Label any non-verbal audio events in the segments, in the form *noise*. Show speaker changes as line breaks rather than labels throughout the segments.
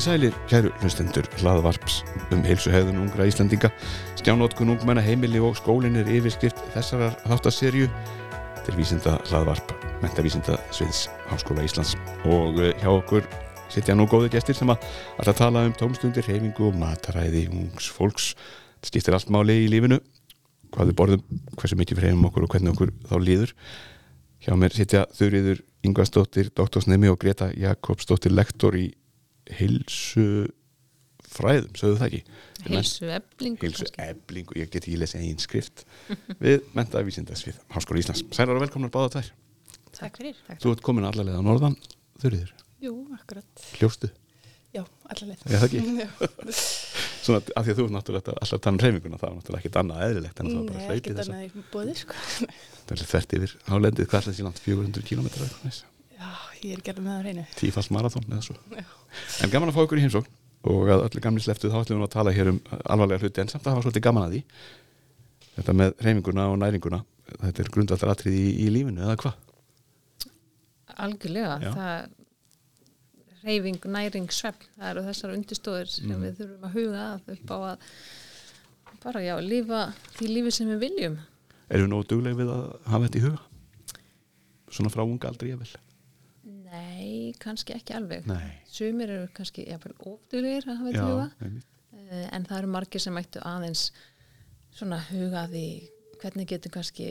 Komið sælir, kæru hlustendur hlaðvarps um heilsuhegðun ungra Íslandinga. Stjánótkun ungmenna heimili og skólin er yfirskrift þessarar þáttaserju til vísinda hlaðvarp, mentavísinda sviðs Háskóla Íslands. Og eh, hjá okkur sitja nú góði gestir sem að alltaf tala um tómstundir, heimingu og mataræði ungs fólks. Það skiptir allt máli í lífinu, hvað við borðum, hversu mikið við reyfum okkur og hvernig okkur þá líður. Hjá mér sitja Þurriður Ingvarsdóttir, doktorsnemi og Greta Jakobsdóttir, lektor í heilsu fræðum, sögðu það ekki
Heilsu eblingu
heilsu eblingu, ég get ekki lesið einn skrift *laughs* við mentaði vísindasvið Háskóla Íslands. Sælar og velkomnar báða tvær
Takk fyrir.
Þú ert komin allarlega á norðan, þurriður
Jú, akkurat.
hljóstu,
Já, allaveg.
er það ekki? *laughs*
Já.
Svona af því að þú ert náttúrulega alltaf að tala um reyfinguna það var náttúrulega ekkert annað eðlilegt en það var bara
Nei,
hlaupið þess að
annað í bóði, sko.
það er þvert yfir hálendið, hvað er þessi land 400 km
Já, ég er gerð með það reynu.
tífalt marathón eða svo
Já.
en gaman að fá ykkur í heimsókn og að öllu gamli sleftu þá ætlum við að tala hér um alvarlega hluti en samt að hafa svolítið gaman að því þetta með reyfinguna og næringuna þetta er grundvallar atrið í, í lífinu eða hvað?
Algjörlega,
Já.
það reyfing, næring, svefn, það eru þessar undirstóðir sem
Mhm.
við þurfum að huga að upp á að bara já, lífa því lífi sem við viljum
Erum við nógu dugleg við að hafa þetta í huga? Svona frá unga aldrei ég vel?
Nei, kannski ekki alveg
Nei.
Sumir eru kannski ofdulegir að hafa
einmitt.
Eh, en það eru margir sem ættu aðeins svona huga að því hvernig getur kannski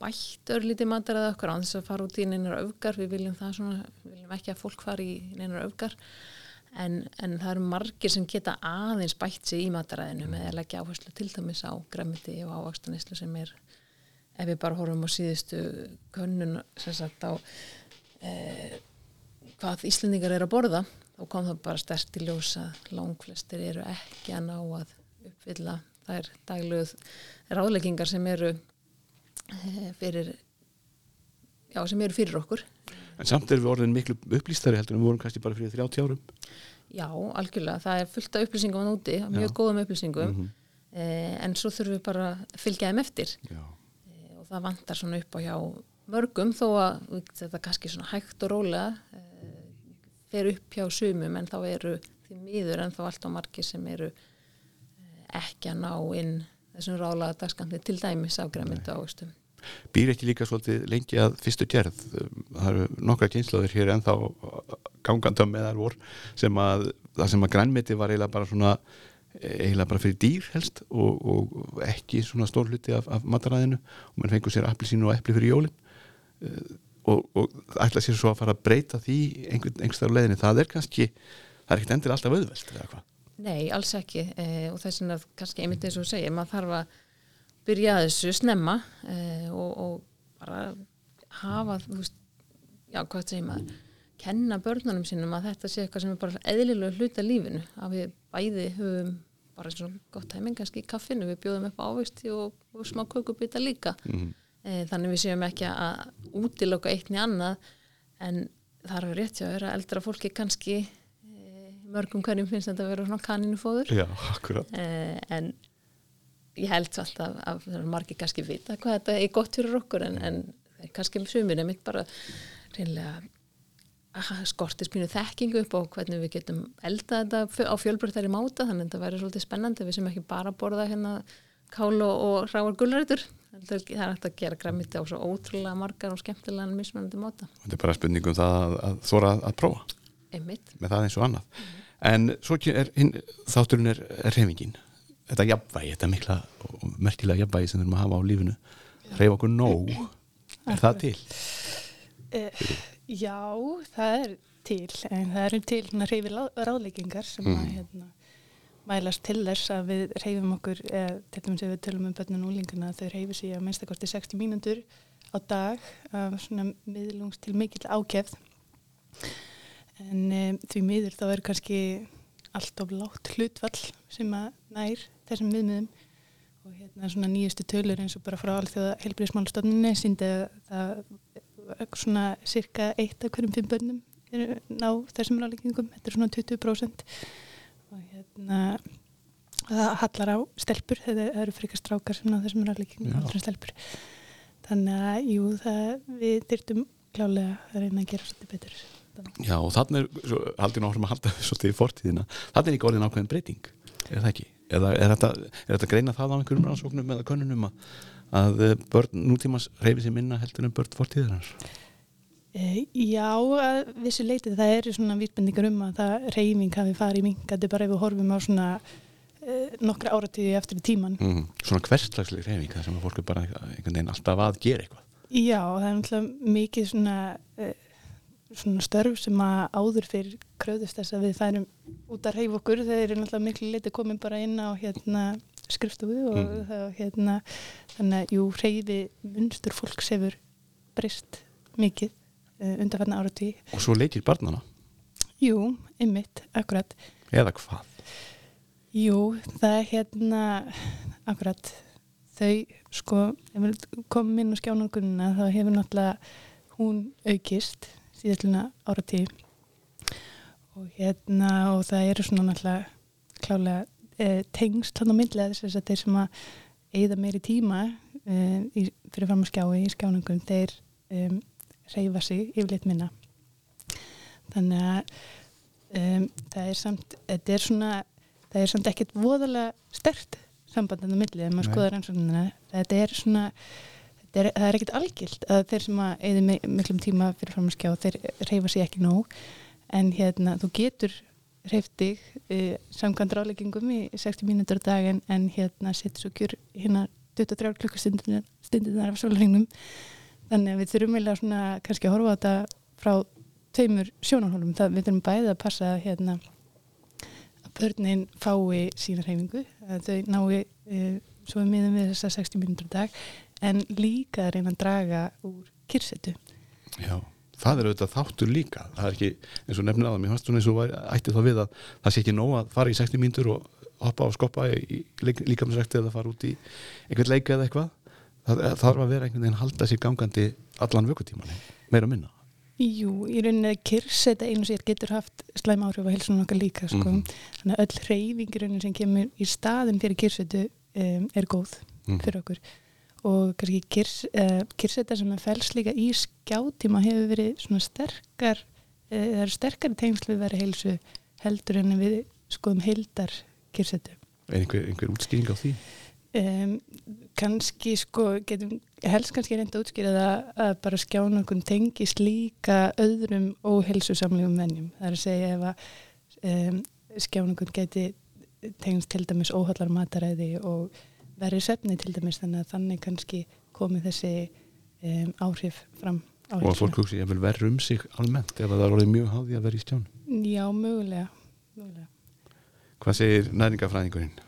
bætt örlítið mataræða okkur á þess að fara út í neinar öfgar, við viljum það svona við viljum ekki að fólk fari í neinar öfgar en, en það eru margir sem geta aðeins bætt sig í mataræðinu með að leggja áherslu til dæmis á gremmiti og ávaxtanislu sem er ef við bara horfum á síðustu könnun sem sagt á eh, hvað Íslendingar eru að borða þá kom það bara sterkt í ljós að langflestir eru ekki að ná að uppfylla þær dagluð ráðleggingar sem eru eh, fyrir já, sem eru fyrir okkur.
En samt erum við orðin miklu upplýstari heldur en við vorum kannski bara fyrir 30 árum.
Já, algjörlega, það er fullt af upplýsingum á núti, mjög góðum upplýsingum.
Mhm.
eh, en svo þurfum við bara að fylgja þeim eftir.
Já,
eh, og það vantar svona upp á hjá mörgum þó að þetta kannski svona hægt og rólega eh, fer upp hjá sumum en þá eru því miður en þá allt á margir sem eru eh, ekki að ná inn þessum ráðlega dagskamni til dæmis af græmyndu águstum.
býr ekki líka svolítið lengi að fyrstu gerð? Það eru nokkra kynslaður hér en þá gangandum með þar vor sem að það sem að grænmeti var eiginlega bara svona eiginlega bara fyrir dýr helst og, og ekki svona stór hluti af, af mataræðinu. Og mann fengur sér appilsínu og epli fyrir jólin. uh, og, og ætla sér svo að fara að breyta því einhvern, einhverstað á leiðinni, það er kannski það er ekkert endur alltaf auðvelt
Nei, alls ekki. Eh, og þess vegna kannski einmitt eins og segir, maður þarf að byrja að þessu snemma eh, og, og bara hafa, þú veist, já, hvað segir maður, kenna börnunum sínum að þetta sé eitthvað sem er bara eðlilega hluta lífinu, að við bæði höfum bara eins og gott tæming kannski í kaffinu, við bjóðum upp ávegsti og, og smá kökubita líka.
Mhm.
eh, þannig við séum ekki að útiloka eitt niður annað en það er rétt hjá þér að eldra fólki kannski eh, mörgum hverjum finnst þetta að vera kaninufóður
Já,
eh, en ég held samt að, margir kannski vita hvað þetta er gott fyrir okkur en, en kannski sumir er mitt bara reynlega skortir spínu þekkingu upp á hvernig við getum elda þetta á fjölbreyttari máta þannig að þetta væri svolítið spennandi. Við sem ekki bara borða hérna kál og, og ráar gulrætur það er hægt að gera græmiti á svo ótrúlega margar og skemmtilega mismunandi máta
Þetta er bara spurningum það að, að þóra að, að prófa.
Einmitt.
Með það eins og annað. En svo er, hinn, þátturinn er, er reyfingin þetta jafnvægi, þetta mikla og merkilega jafnvægi sem við erum að hafa á lífinu. Reyfa okkur nóg. Er það til?
Uh, já, það er til, en það eru til hérna reyfi ráðleikingar sem að
Mhm.
hérna, mælast til þess að við reyfum okkur, eða til dæmis ef við tölum um börnun og úlinguna, þau reyfi sig að minnstakosti 60 mínútur á dag af svona miðlungs til mikill ákefð. En um, því miður þá er kannski allt of látt hlutfall sem að nær þessum viðmiðum. Og hérna svona nýjustu tölur eins og bara frá alþjóða helbriðismálstofnunni síndi að var svona cirka eitt af hverjum fimm börnum eru ná þessum ráleggingum, þetta er svona 20% og hérna það hallar á stelpur þetta eru frekar strákar sem ná þessum ráleggingum
Já.
aldrei en stelpur þannig að jú, það, við þyrtum klálega að reyna að gera svolítið betur
Já, og þannig er, haldið náttúrulega að halda *laughs* svolítið í fortíðina, þannig er ekki orðin ákveðin breyting, er það ekki? Eða er þetta, er þetta greina það á einhverjum rannsóknum eða könnunum að, að eh, börn nútímas reyfi sér minna heldur en börn fortíðarnar?
E, já, vissu leitið það eru svona vísbendingar um að það reyfing hafi farið minkandi bara ef við horfum á svona e, nokkra áratíði eftir tíman.
Mm, svona hverslagsleg reyfing, það sem að fólk er bara einhvern veginn alltaf að gera eitthvað.
Já, það er náttúrulega mikið svona, e, svona störf sem að áður fyrir kröðust þess að við færum út að reyfa okkur. Þeir eru náttúrulega miklu leitið komin bara inn á hérna skrifstofu og
Mhm.
það, hérna, þannig að jú, reyfi munstur fólks hefur breyst mikið uh, undanfarnar áratíði.
Og svo leikir barnana,
Jú, einmitt, akkurat.
eða hvað?
Jú, það er hérna, akkurat, þau, sko, ef við komum inn á skjánangunina þá hefur náttúrulega hún aukist síðallina áratíð og hérna, og það eru svona náttúrulega klálega e, tengst hann á myndlega þess að þeir sem að eigða meiri tíma e, í, fyrir fram að skjái í skjánangun, þeir e, reyfa sig yfirleitt minna. Þannig að um, það er samt, þetta er svona, það er samt ekkert voðalega stert sambandin á milli ef maður skoðar rannsóknina. Þetta er svona, þetta er, það er ekkert algilt að þeir sem að mi miklum tíma fyrir fram að skjá, þeir reyfa sig ekki nóg en hérna, þú getur reyft þig uh, samkvæmt ráleggingum í 60 mínútur á dag en, en hérna setur svo kjur hérna 23 klukkustundunar af sólringum þannig að við þurfum eiginlega svona kannski að horfa á þetta frá tveimur sjónarhólum. Það við þurfum bæði að passa hérna að börnin fái sína reyfingu að þau nái uh, svo við miðum við þessa 60 mínútur á dag en líka að reyna að draga úr kyrsetu
Já, það er auðvitað þáttur líka. Það er ekki, eins og nefnir aðan mér fannst svona eins og væri- ætti þá við að það sé ekki nóg að fara í 60 mínútur og hoppa og skoppa í líkamsrækti eða fara út í einhvern leika eða eitthvað það það þarf að vera einhvern veginn halda sér gangandi allan vökutíman, meira og minna
Jú, í rauninni að kyrseta einu sér getur haft slæm áhrif á heilsunum okkar líka sko.
Mhm.
þannig að öll reyfing í rauninni sem kemur í staðin fyrir kyrsetu um, er góð
Mhm.
fyrir okkur og kannski kyrs, uh, kyrseta sem er fels líka í skjátíma hefur verið svona sterkar uh, það eru sterkari tengsl við verið heilsu heldur en við skoðum heildar kyrsetu
er einhver, einhver útskýring á því
um, kannski sko getum helst kannski reynda að útskýra það að bara skjánungun tengist líka öðrum óhelsusamlegum venjum það er að segja ef að um, skjánungun geti tengst til dæmis óhallar mataræði og verið sefni til dæmis þannig að þannig kannski komið þessi um, áhrif fram á
og að fólk hugsi að verður um sig almennt ef það er orðið mjög háði að vera í stjón
Já, mögulega, mögulega.
hvað segir næringafræðingurinn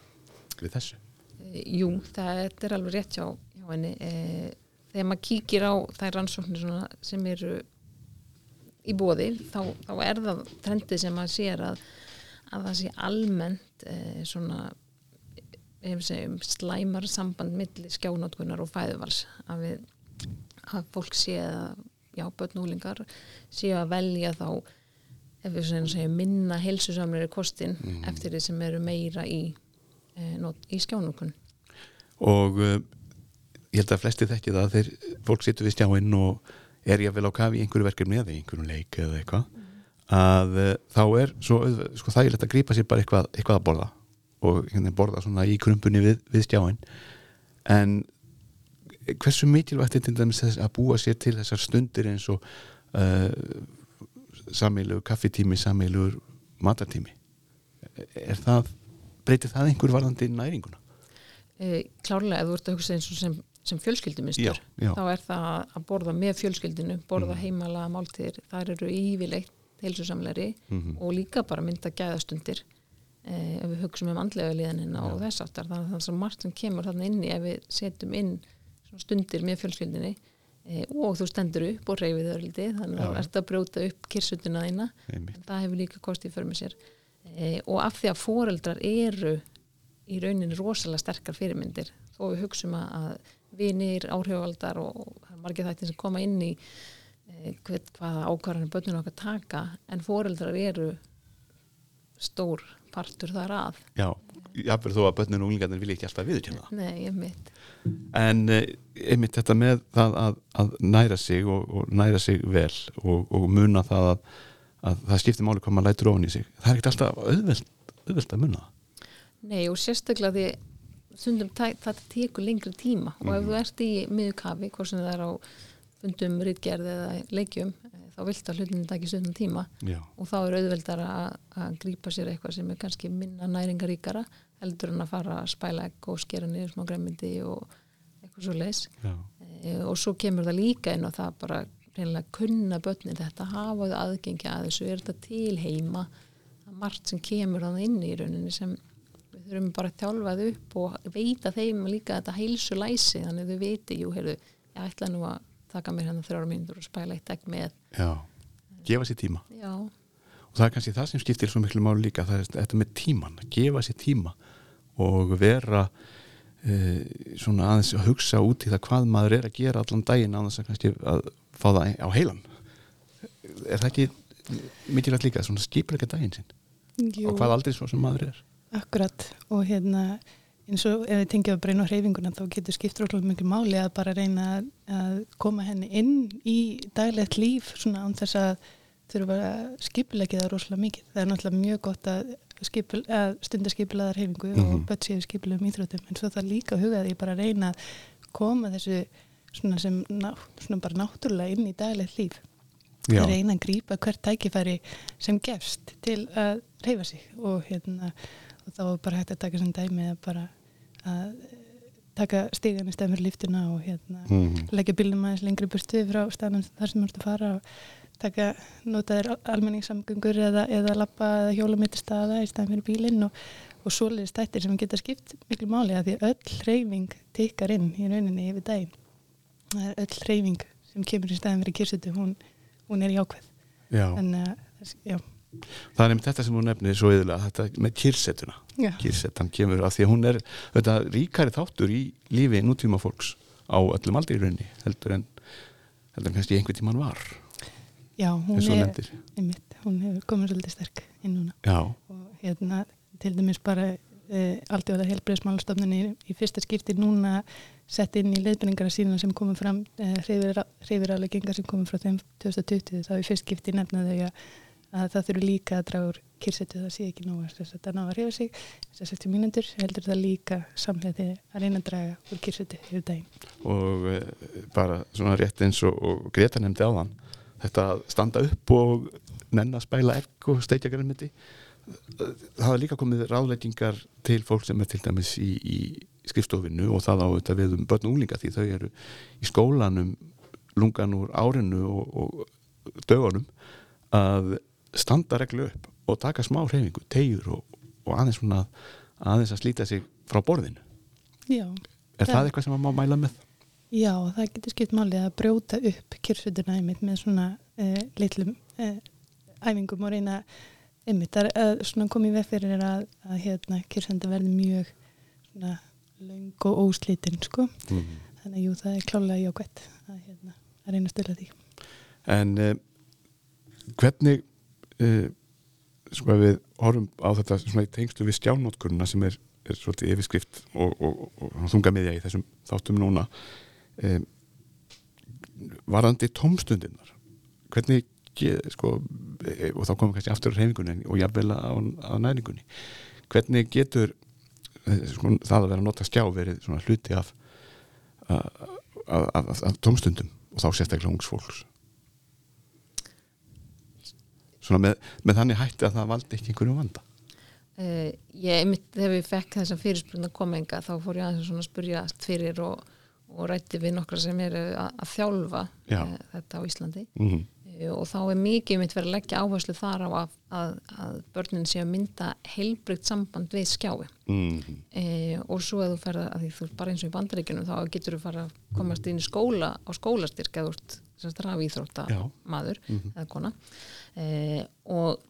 við þessu?
Jú, það er alveg rétt hjá, hjá henni. Eh, Þegar maður kíkir á þær rannsóknir sem eru í bóði, þá, þá er það trendið sem maður sér að, að það sé almennt eh, svona segjum slæmar samband milli skjánótkunar og fæðuvals að við að fólk sé að já, börnúlingar sé að velja þá ef við segjum, minna heilsusamlega kostin eftir því sem eru meira í, í skjánótkun
og uh, ég held að flesti þekki það að þeir, fólk situr við stjáinn og er ég vel á kafi í einhverju verkefni eða í einhverjum leik eða eitthvað að uh, þá er svo sko, þægilegt að grípa sér bara eitthvað, eitthvað að borða og hérna, borða svona í krumpunni við, við stjáinn en hversu mikilvægt er til dæmis að búa sér til þessar stundir eins og uh, sameilugur kaffitími, sameilugur matartími? Er það breytir það einhver varðandi næringuna?
e, klárlega ef þú ert að hugsa eins og sem, sem fjölskyldumistur þá er það að borða með fjölskyldinu borða mm. heimala máltíðir þar eru yfirleitt heilsusamleri
Mhm.
og líka bara mynda gæðastundir e, ef við hugsaum um andlega liðanina og þess aftar þannig að það er svo margt sem kemur þarna inni ef við setjum inn stundir með fjölskyldinni e, og þú stendur upp og reyfið örliti þannig að þú ert að brjóta upp kirsutuna þína. Það hefur líka kostið fyrir mig sér e, og af því að foreldrar eru í rauninni rosalega sterkar fyrirmyndir þó við hugsum að, að vinir, áhrifaldar og, margir þættir sem koma inn í e, hvað, hvaða ákvarðanir börnunum okkar taka en foreldrar eru stór partur þar að
Já, jáfnvel þó að börnin og unglingarnir vilja ekki alltaf það.
Nei, ég mitt
En eh, einmitt þetta með það að, að næra sig og, og næra sig vel og, og muna það að, að það skiptir máli hvað maður lætur ofan í sig. Það er ekkert alltaf auðvelt, auðvelt að munna það.
Nei og sérstaklega því stundum tæ- þetta tekur lengri tíma. Og ef þú ert í miður kafi, hvort sem það er á fundum, rítgerð eða leikjum eh, þá vilt að hlutinu taki stundum tíma.
Já,
og þá er auðveldar að, að grípa sér eitthvað sem er kannski minna næringaríkara heldur en að fara að spæla og skera niður smá græmyndi og eitthvað svo leis e, og svo kemur það líka inn og það bara reynilega kunna börnin þetta hafa þau aðgengi að þessu er þetta til heima? Það er margt sem kemur þannig inn í rauninni sem við þurfum bara að þjálfa þau upp og veita þeim líka þetta heilsu læsi þannig þau viti, jú, heyrðu ég ætla nú að taka mér hérna þrjára mínútur og spæla eitt egg með.
Já gefa sér tíma.
Já,
og það er kannski það sem skiptir svo miklu máli líka það er þetta með tíman, gefa sér tíma og vera e, svona aðeins að hugsa út í það hvað maður er að gera allan daginn aðeins að kannski að fá það á heilan er það ekki mikilvægt líka svona skipleika daginn sinn
Jú.
og hvað aldrei svo sem maður er
Akkurat og hérna eins og ef við tengjum að breyna á hreyfinguna þá getur skipt rótlega miklu máli að bara reyna að, koma henni inn í daglegt líf svona án þess að þurfa að skipulegja það rosalega mikið. Það er náttúrulega mjög gott að, skipul, að stunda skipulegaðar hreyfingu
Mhm.
og börn séu skipulegum íþróttum en svo það líka hugaði ég bara reyna að koma þessu svona sem ná, svona bara náttúrulega inn í daglegt líf.
Já.
Að reyna að grípa hvert tækifæri sem gefst til að reyfa sig og hérna og þá bara hægt að taka sem dæmi að bara að taka stígan í stefnir líftuna og hérna
Mhm.
leggja bílum aðeins lengri burtu frá staðnum þar sem þú ert að fara og taka notaðir almenningssamgöngur eða, eða lappa eða hjóla mitt staða í staðin fyrir bílinn og, og svoleiðis stættir sem geta skipt miklu máli að því öll hreyfing tikkar inn í rauninni yfir daginn það er öll hreyfing sem kemur í staðin fyrir kyrsutu hún, hún er jákvæð.
Já.
þannig að þess- já,
það er nefnt þetta sem hún nefnir svo yðurlega þetta með kyrsetuna
já,
kyrsetan kemur að því að hún er þetta, ríkari þáttur í lífi nútíma fólks á öllum aldrei í raunni heldur en, heldur en kannski einhvern tíman var
já hún er einmitt, hún hefur komið svolítið sterk inn núna.
Já,
og hérna til dæmis bara e, alltaf helbriðsmálastofnunni í, í fyrsta skipti núna sett inn í leiðbendingar sína sem komum fram e, hreyfiráleggingar sem komum frá þeim 2020 þá í fyrst skipti nefnaðu að, að það þurfi líka að draga úr kyrsetu það sé ekki nú að það ná að hreyfa sig þess að 60 mínútur heldur það líka samlega að reyna að draga úr kyrsetu yfir daginn.
og e, bara svona rétt eins og, og Greta nefndi áðan þetta að standa upp og nenn að spæla egg og steikja grænmeti það hafa líka komið ráðleggingar til fólk sem er til dæmis í, í skrifstofinu og það á þetta við um börn og unglinga því þau eru í skólanum lungan úr árinu og, og dögunum að standa reglu upp og taka smá hreyfingu, tegjur og, og aðeins svona aðeins að slíta sig frá borðinu.
Já,
er
Það-
það eitthvað sem maður má mæla með?
Já, það getur skipt máli að brjóta upp kyrrsutuna einmitt með svona uh, litlum uh, æfingum og reyna að, að svona koma í veg fyrir að, að hérna kyrrsenda verði mjög svona löng og óslítinn sko.
Mm.
Þannig að jú, það er klálega jákvætt að, hérna, að reyna að stila því.
En uh, hvernig uh, sko ef við horfum á þetta svona í tengstu við skjánótkunna sem er, er svolítið yfirskrift og, og, og, og þunga miðja í þessum þáttum núna um, varðandi tómstundinnar hvernig ge- sko, e, og þá komum við kannski aftur á reyfingunni og jafnvel á, á næringunni hvernig getur eh, sko, það að vera að nota skjá verið svona hluti af af, af, af, tómstundum og þá sérstaklega ungs fólks svona með, með þannig hætti að það valdi ekki einhverju vanda
Uh, ég einmitt þegar við fekk þessa fyrirspurna komenga þá fór ég aðeins svona að spurja fyrir og, og rætti við nokkra sem eru að, að þjálfa
Já.
þetta á Íslandi
mm -hmm.
Og þá er mikið mitt verið að leggja áherslu þar á að, að, að börnin sé að mynda heilbrygt samband við skjái.
Mm
uh, og svo að þú ferða að því þú ert bara eins og í bandaríkjunum þá getur þú fara að komast inn í skóla á skólastyrk eða semst rafíþrótta maður
Mhm.
eða kona. Uh, og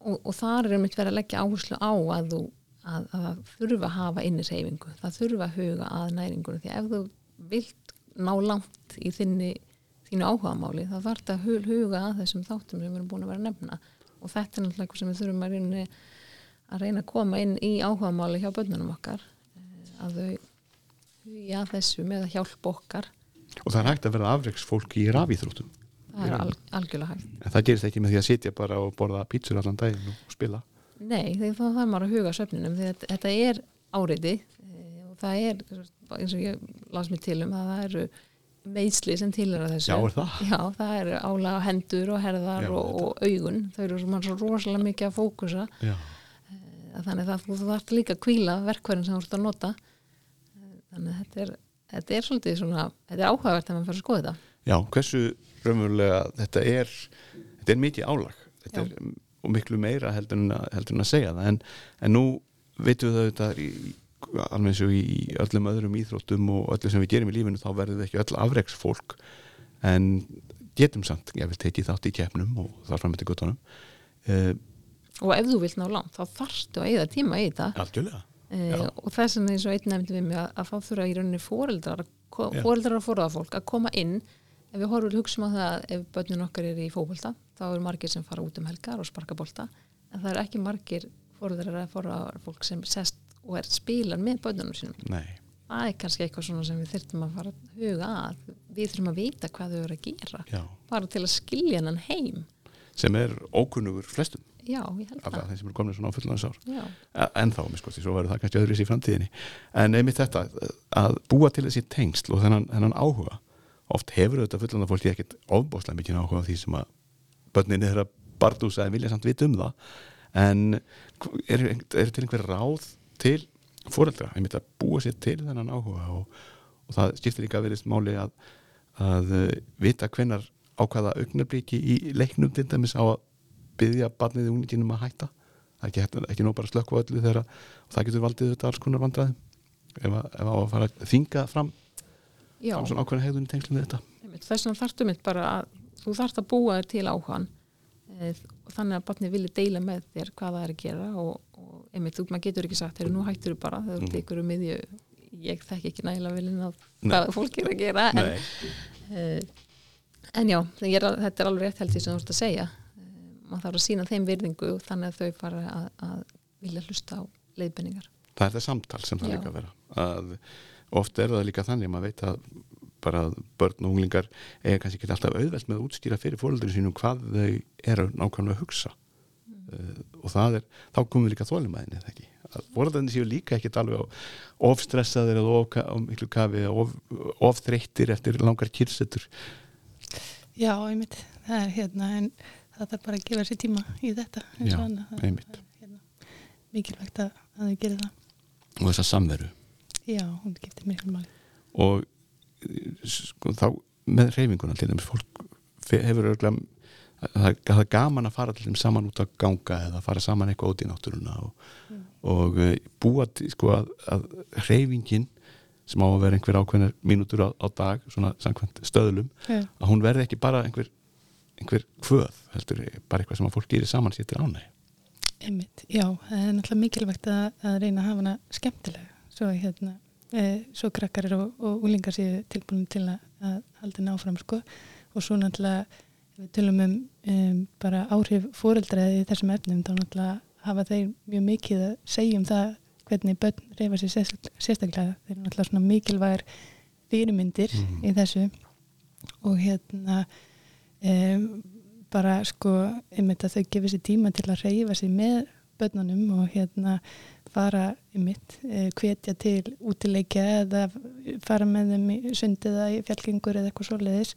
og, og þar er mitt verið að leggja áherslu á að þú að, að það þurfa að hafa inni reyfingu, það þurfa að huga að næringunum því ef þú vilt ná langt í þinni, þínu áhugamáli þá þarf þetta að hu- huga að þessum þáttum sem við erum búin að vera að nefna. Og þetta er náttúrulega eitthvað sem við þurfum að reyna að reyna að koma inn í áhugamáli hjá bönnunum okkar eh, að þau hugi að þessu með að hjálpa okkar.
Og það er hægt að vera afreiksfólk í rafíþróttum.
Það er al, algjörlega hægt.
En það gerist ekki með því að sitja bara og borða pítsur allan daginn og spila.
Nei, þá þarf maður að huga söfninum þetta er áriði og það er, eins og ég las mér til um að það eru meðsli sem tilhera þessu.
Já, er það?
Já, það eru álega hendur og herðar
Já,
og, og augun. Þau eru svo, svo rosalega mikið að fókusa.
Já,
þannig að þú þarf líka að kvíla verkværin sem þú ert að nota. Þannig að þetta er, þetta er svolítið svona, þetta er áhugavert að mann fyrir að skoða þetta.
Já hversu raunverulega þetta er þetta er mikið álag. Þetta
Já.
er, miklu meira heldur en að, heldur en að segja það. En, en nú veitum við það í, alveg eins og í öllum öðrum íþróttum og öllu sem við gerum í lífinu þá verður við ekki öll afreiksfólk en getum samt, ég vil tekið þátt í keppnum og þar fram eftir guttunum uh,
og ef þú vilt ná langt þá þarftu að eða tíma í þetta. Uh, og þess vegna eins og einn nefndi við mig að, að þá þurfa í rauninni fóreldrar fóreldrar og fóraðafólk að koma inn. Ef við horfum hugsa á það að ef börnin okkar er í fókbolta þá eru margir sem fara út um helgar og sparka bolta. En það eru ekki margir fóreldrar eða fóraðafólk sem sest og er spilan með börnunum sínum.
Nei,
það er kannski eitthvað svona sem við þurfum að fara að huga að. Við þurfum að vita hvað þau eru að gera.
Já.
Bara til að skilja hennan heim.
Sem er ókunnugur flestum.
Já, ég held
af
það.
sem eru komin svona á fullanarsár
já,
en þá, sko, því svo verður það kannski öðruvísi í framtíðinni. En einmitt þetta að búa til þessi tengsl og þennan, þennan áhuga. Oft hefur þetta fullanda fólki ekkit ofbóðslega mikið áhuga á því sem að börninni þeirra bardúsa en vilja samt vita um það. En er, er til einhver ráð til fóreldra, einmitt að búa sér til þennan áhuga og, og það skiptir líka að verðist máli að, að uh, vita hvenar ákvaða augnablíki í leiknum til dæmis á að byggja barnið í unginum að hætta. Það er ekki, ekki nóg bara á öllu þegar og það getur valdið þetta alls konar vandræðum. Ef, að- ef að fara að þinga fram,
já.
fram svona ákveðna hegðun í tengslum við þetta.
Þess vegna þarftu mitt bara að þú þarft að búa þér til áhugan e, og þannig að barnið vilja deila með þér hvað það er að gera og einmitt, þú, maður getur ekki sagt, nú hættur þú bara þegar þú
Mhm.
tekur um miðju ég þekki ekki nægilega vilin að
Nei.
hvað fólk er að gera en, e, en já, er, þetta er alveg rétt held því sem þú ert að segja e, maður þarf að sína þeim virðingu þannig að þau fara að, að vilja hlusta á leiðbenningar
það er það samtal sem það
Já.
líka að vera að oft er það líka þannig maður veit að bara börn og unglingar er kannski ekki alltaf auðvelt með að útskýra fyrir fóröldurinn sínum hvað þau eru nákvæmlega að hugsa uh, og það er, þá komum við líka þólumæðinni eða ekki, að fóröldurinn séu líka ekkit alveg á- of stressaðir eða of, of miklu kafi, eða of, eftir langar kyrsetur
Já, einmitt, það er hérna en það þarf bara að gefa sér tíma í þetta.
Já.
Það-
einmitt.
er, hérna, mikilvægt að, að þau gerir það.
Og þessa samveru.
Já, hún getur mikil máli.
Og eh, sko, þá með reyfinguna til dæmis fólk hefur örgulega það, það er gaman að fara til þeim saman út að ganga eða fara saman eitthvað út í náttúruna og, og uh, búa sko að, að reyfingin sem á að vera einhver ákveðnar mínútur á, á dag svona samkvæmt stöðlum
Já,
að hún verði ekki bara einhver einhver kvöð, heldur bara eitthvað sem að fólk gerir saman sér til ánægi
einmitt, já, það er náttúrulega mikilvægt að, að reyna að hafa hana skemmtilega. Svo hérna, e, svo krakkar eru og, og úlingar séu tilbúin til að, að halda henni áfram sko. Og svo náttúrulega við tölum um, um bara áhrif fóreldraði í þessum efnum þá náttúrulega hafa þeir mjög mikið að segja um það hvernig börn reyfa sér sérst- sérstaklega. Þeir eru náttúrulega svona mikilvægar fyrirmyndir
Mhm.
í þessu. Og hérna um, bara sko einmitt að þau gefið sér tíma til að reyfa sér með börnunum og hérna fara einmitt eh, hvetja til útileikja eða fara með þeim í sundið eða í fjallgengur eða eitthvað svoleiðis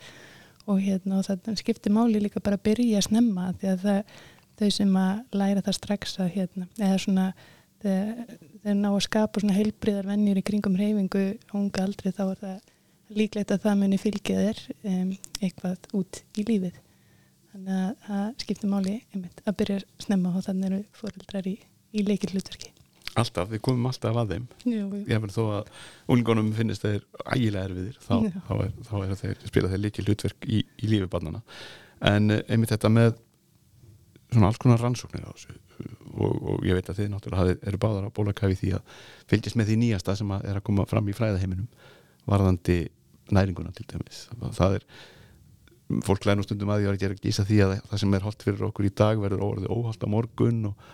og hérna og það skiptir máli líka bara að byrja að snemma því að það, þau sem að læra það strax að hérna eða svona þeir, ná að skapa svona heilbriðar vennjur í kringum reyfingu á unga aldri þá er það líklegt að það muni fylgja þér um, eitthvað út í lífið. Þannig að það skiptir máli einmitt, að byrja að snemma og þannig eru fóreldrar í, í leikil hlutverki
alltaf, við komum alltaf að þeim.
Jú,
ég verð þó að úlingunum finnist þeir ægilega erfiðir þá,
Já.
þá, er, þá er þeir, spila þeir líki hlutverk í, í lífi barnana en eh, einmitt þetta með svona alls konar rannsóknir á þessu og, og ég veit að þið náttúrulega eru báðar á bólakafi því að fylgjast með því nýjasta sem að er að koma fram í fræðaheiminum varðandi næringuna til dæmis. Það er fólk nú stundum að því að gera gísa því að það sem er holdt fyrir okkur í dag verður óholt á morgun og,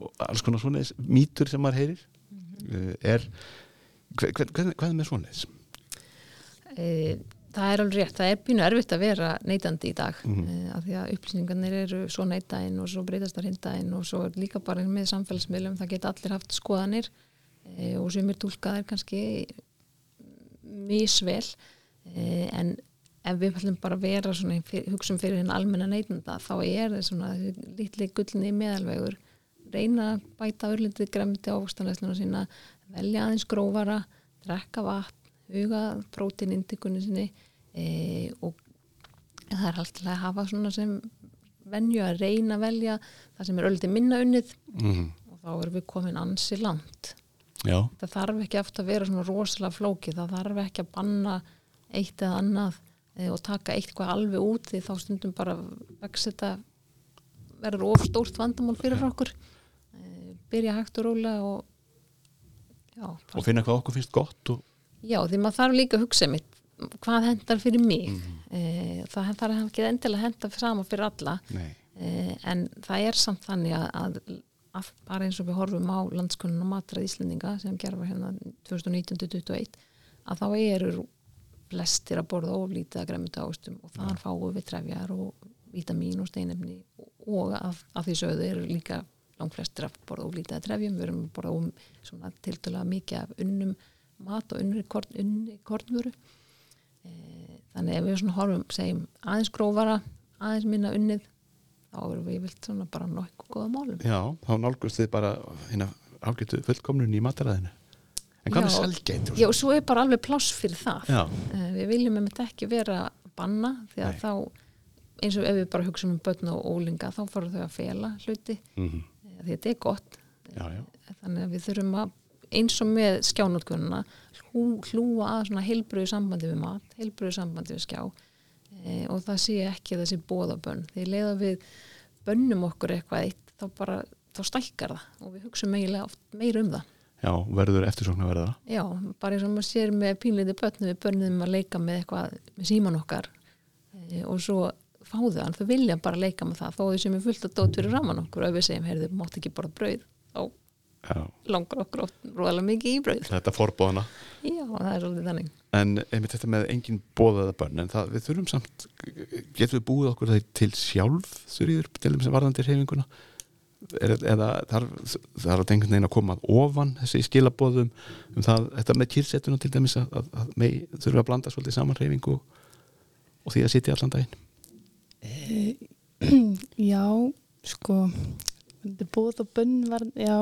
og alls konar svona mýtur sem maður heyrir mm er hver, hver, hvað, hvað er með svoleiðis?
e, það er alveg rétt, það er pínu erfitt að vera neytandi í dag mm. af því að upplýsingarnir eru svo neytaðinn og svo breytast þar hindæðinn og svo er líka bara með samfélagsmiðlum, það geta allir haft skoðanir og sem er tólkaðir kannski misvel e, en ef við ætlum bara að vera svona, fyr, hugsun fyrir henn almenna neytanda þá er það svona lítli gullni meðalvegur reyna að bæta örlítið gremmti ávastanlesluna sína velja aðeins grófara, drekka vatn huga próteinindíkunni sinni e, og það er alltaf að hafa svona sem venju að reyna að velja það sem er örlítið minna unnið
mm.
og þá erum við komin ansi langt.
Já,
það þarf ekki aftur að vera svona rosalega flóki það þarf ekki að banna eitt eða annað e, og taka eitthvað alveg út því þá stundum bara vex þetta verður of stórt vandamál fyrir okkur byrja hægt og rólega og já,
og finna hvað okkur finnst gott og
já, því maður þarf líka að hugsa mitt hvað hendar fyrir mig. E, það þarf ekki endilega að henda sama fyrir alla.
Nei.
Eh, en það er samt þannig að, að, bara eins og við horfum á landskonun og matrað Íslendinga sem gerfa hérna 2019-2021 að þá eru flestir að borða oflítið að gremmita ástum og þann fáum við trefjar og vítamín og steinefni og að, að því sögðu eru líka langt flestir að borða oflítið að trefjum. Við erum að borða um svona tiltölulega mikið af unnum mat og unni kornvöru. E, þannig ef við svona horfum segjum aðeins grófara aðeins minna unnið þá erum við vilt svona bara nokkuð góða málum.
Já, þá nálgust þið bara hérna ágætu fullkomnun í mataræðinu. En hvað
Já.
selgæti?
Já, og svo er bara alveg pláss fyrir það.
Já,
Eh, við viljum með þetta ekki vera banna því að
Nei.
þá eins og ef við bara hugsa um börn og ólinga þá fara þau að fela hluti.
Mm
því þetta er gott.
Já, já.
þannig að við þurfum að eins og með skjánótkununa hlú, hlúa að svona heilbröðu sambandi við mat heilbröðu sambandi við skjá e, og það sé ekki þessi bóðabönn því leiða við bönnum okkur eitthvað eitt þá bara, þá stækkar það og við hugsaum eiginlega oft meira um það.
Já, verður eftirsókn að verða
Já, bara eins og maður sér með pínleiti börnum við börnum að leika með eitthvað með síman okkar e, og svo fáðu hann, þau vilja bara leika með það. Þó þau sem er fullt að dót fyrir raman okkur og við segjum, heyrðu, mátt ekki bara brauð
Já,
langar okkur róðalega mikið í brauð.
Þetta forbóðana
Já, það er svolítið þannig.
En einmitt þetta með engin bóðaða bönn en það, við þurfum samt getum við búið okkur það til sjálf þurriður til þess að varðandi reyfinguna er, eða þarf, þarf að einhvern veginn að koma ofan þessi skilabóðum um það, þetta með kýrsettuna til dæmis að, að, að mei, þurfum að blanda svolítið saman reyfingu og, og því að sitja allan daginn *clears throat*
Já, sko þetta bóð og bönn var, já,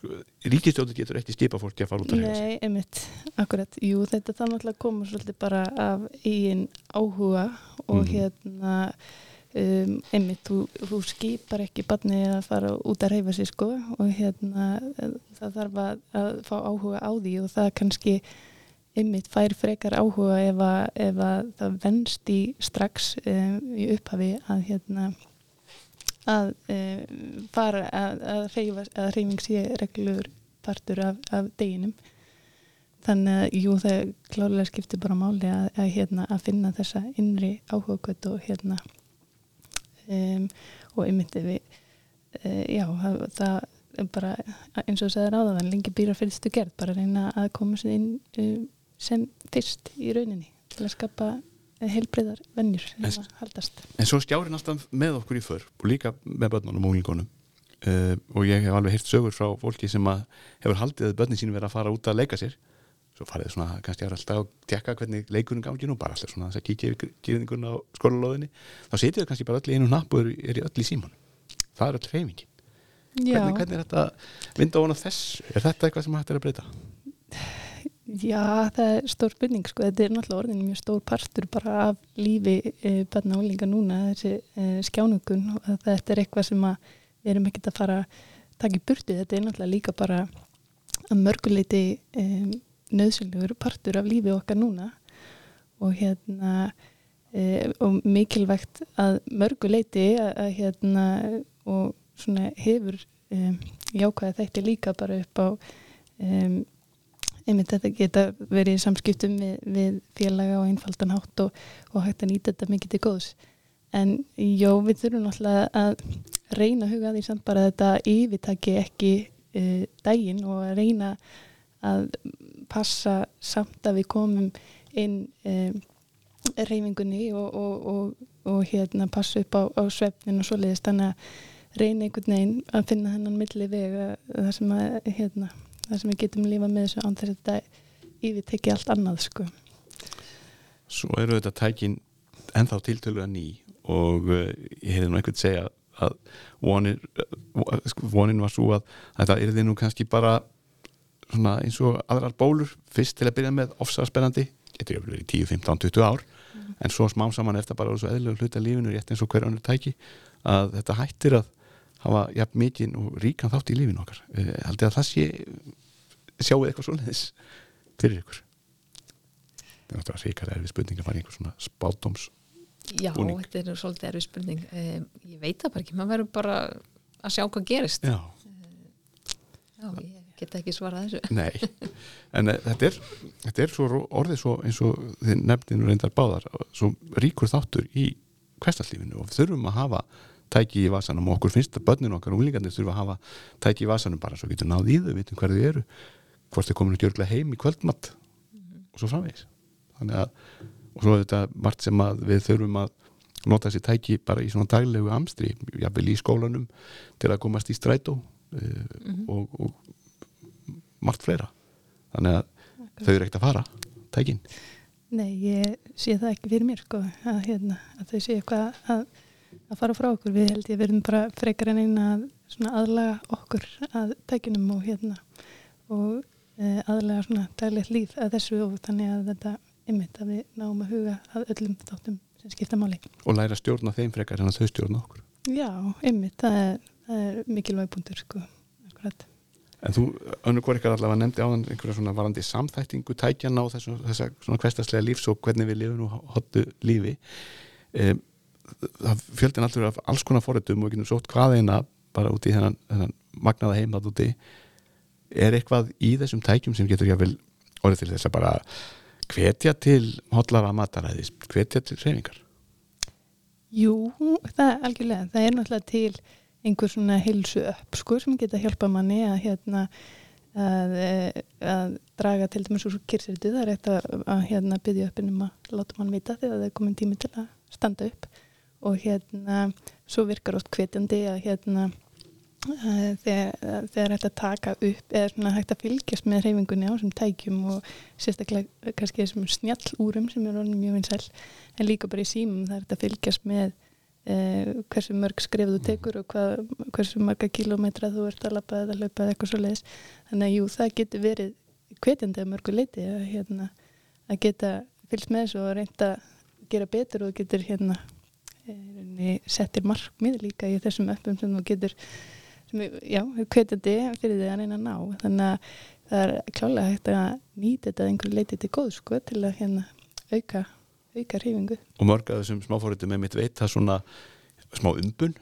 sko, Ríkistjóður getur ekki skipa fólki að fara út að reyfa sig
nei, einmitt akkurat, jú, þetta náttúrulega að koma svolítið bara af eigin áhuga og
Mhm.
hérna um, einmitt, þú, þú skipar ekki barni að fara út að reyfa sig sko og hérna það þarf að, að fá áhuga á því og það kannski einmitt fær frekar áhuga ef að, ef að það venst í strax um, í upphafi að hérna að um, fara að, að reyfa að reyfing sé reglur partur af, af deginum. Þannig að jú það klálega skiptir bara máli að, hérna, að finna þessa innri áhugakvöld og hérna um, og einmitt ef við uh, já það, það er bara eins og þú sagðir áðan lengi býra fyrstu gerð bara reyna að koma sér inn um, sem fyrst í rauninni til að skapa heilbreyðar vennjur sem að haldast.
En svo stjárin alltaf með okkur í för og líka með börnunum og unglingunum. Uh, og ég hef alveg heyrt sögur frá fólki sem að hefur haldið að börnin sín verið að fara út að leika sér. Svo farið svona kannski að alltaf að tekka hvernig leikunum gangi nú bara alltaf svona þess að kíkja yfir gýrðingun á skólalóðinni. Þá setjum við kannski bara öll í einu napp og er, er í öll í síman það er öll reyfingin hvernig, hvernig er þetta vinda á þess? Er þetta eitthvað sem hægt er að breyta?
Já, það er stór spurning sko, þetta er náttúrulega orðin mjög stór partur bara af lífi e, barna og líka núna þessi e, skjánungun og að þetta er eitthvað sem að við erum ekkert að fara að taka í burtu, þetta er náttúrulega líka bara að mörguleiti e, nöðsynlegur partur af lífi okkar núna. Og hérna og mikilvægt að mörguleiti að, að hérna og svona hefur jákvæða þetta líka bara upp á um, einmitt þetta geta verið í samskiptum við, við félaga og einfaldan hátt og, og hægt að nýta þetta mikið til góðs. En jó, við þurfum náttúrulega að reyna að huga að því samt bara að þetta yfirtaki ekki uh, daginn og að reyna að passa samt að við komum inn um, reyfingunni og, og, og, hérna passa upp á, á svefnin og svoleiðist þannig að reyna einhvern veginn að finna hennan milli vega þar sem, að, hérna, þar sem við getum lífa með þessu án þess að þetta yfirtekki allt annað sko.
Svo eru þetta tækin ennþá tiltölu að ný og uh, ég hefði nú einhvern segja að vonin, uh, vonin var svo að þetta er þið nú kannski bara svona eins og aðrar bólur fyrst til að byrja með ofsa spennandi getur ég verið í 10, 15, 20 ár mm. en svo smám saman eftir bara eðlulega hluta lífinu rétt eins og hver annar tæki að þetta hættir að hafa jafn mikinn og ríkan þátt í lífinu okkar. Uh, haldið að það sé sjáu eitthvað svoleiðis fyrir ykkur? Það er náttúrulega ríkar erfið spurning að fara í einhver svona spátdóms
Já, þetta er svolítið erfið spurning. Ég veit það bara ekki, maður verður bara að sjá hvað gerist.
Já,
Já, ég get ekki svarað þessu. *laughs*
Nei en uh, þetta er, þetta er svo orðið svo eins og þið nefninu reyndar báðar svo ríkur þáttur í hverstarlífinu og við þurfum að hafa tæki í vasanum og okkur finnst að börnin okkar og úlingarnir þurfa að hafa tæki í vasanum bara svo getur náð í þau, vitum hver þau eru hvort þau komin að gjörglega heim í kvöldmatt og svo framvegis. Þannig að, og svo er þetta margt sem að við þurfum að nota þessi tæki bara í svona daglegu amstri jafnvel í skólanum til að komast í strætó uh, og, og margt fleira. Þannig að þau eru ekkert að fara tækin.
Nei, ég sé það ekki fyrir mér sko, að, hérna, að þau sé eitthvað að, að fara frá okkur. Við held ég verðum bara frekar en eina að aðlaga okkur að tækinum og hérna og e, aðlaga svona daglegt líf að þessu og þannig að þetta ymmit að við náum að huga að öllum þáttum sem skipta máli.
og læra að stjórna þeim frekar en að þau stjórna okkur
Já, ymmit, það er, það er mikilvæg punktur sko, akkurat.
En þú, önnur hvort ykkar allavega nefndi áðan einhverja svona varandi samþættingu tækjana og þessu, þessa svona hverstaslega lífs og hvernig við lifum og hottu lífi það fjöldin allur af alls konar forritum og við getum sótt hvað eina bara út í þennan, þennan magnaða heim það úti er eitthvað í þessum tækjum sem getur jáfnvel orðið til þess að bara hvetja til hotlara mataræðis, hvetja til reyfingar
Jú, það er algjörlega. Það er náttúrulega til einhver svona heilsu upp sko sem geta hjálpa manni að hérna að, að draga til dæmis úr kyrsiriti. Það er eitt að, að hérna byggja upp um að láta mann vita þegar það er komin tími til að standa upp og hérna svo virkar oft hvetjandi að hérna eh, þegar, þegar hægt að taka upp eða svona hægt að fylgjast með reyfingunni á þessum tækjum og sérstaklega kannski þessum snjallúrum sem er orðin mjög vinsæl en líka bara í símum það er hægt að fylgjast með eh, hversu mörg skref þú tekur og hvað, hversu marga kilómetra þú ert að lappa eða hlaupa eða eitthvað svo leiðis þannig að jú, það getur verið hvetjandi að mörgu leiti að, hérna, að geta fylgst með þessu og reynda að gera betur og getur hérna eh, settir markmið líka í þessum öppum sem þú getur sem, er, já, hvetjandi fyrir því að reyna að ná. Þannig að það er klálega hægt að nýta þetta að einhverju leiti til góð sko til að hérna auka auka hreyfingu.
Og mörg að þessum smáfóritum með mitt veit það svona smá umbun.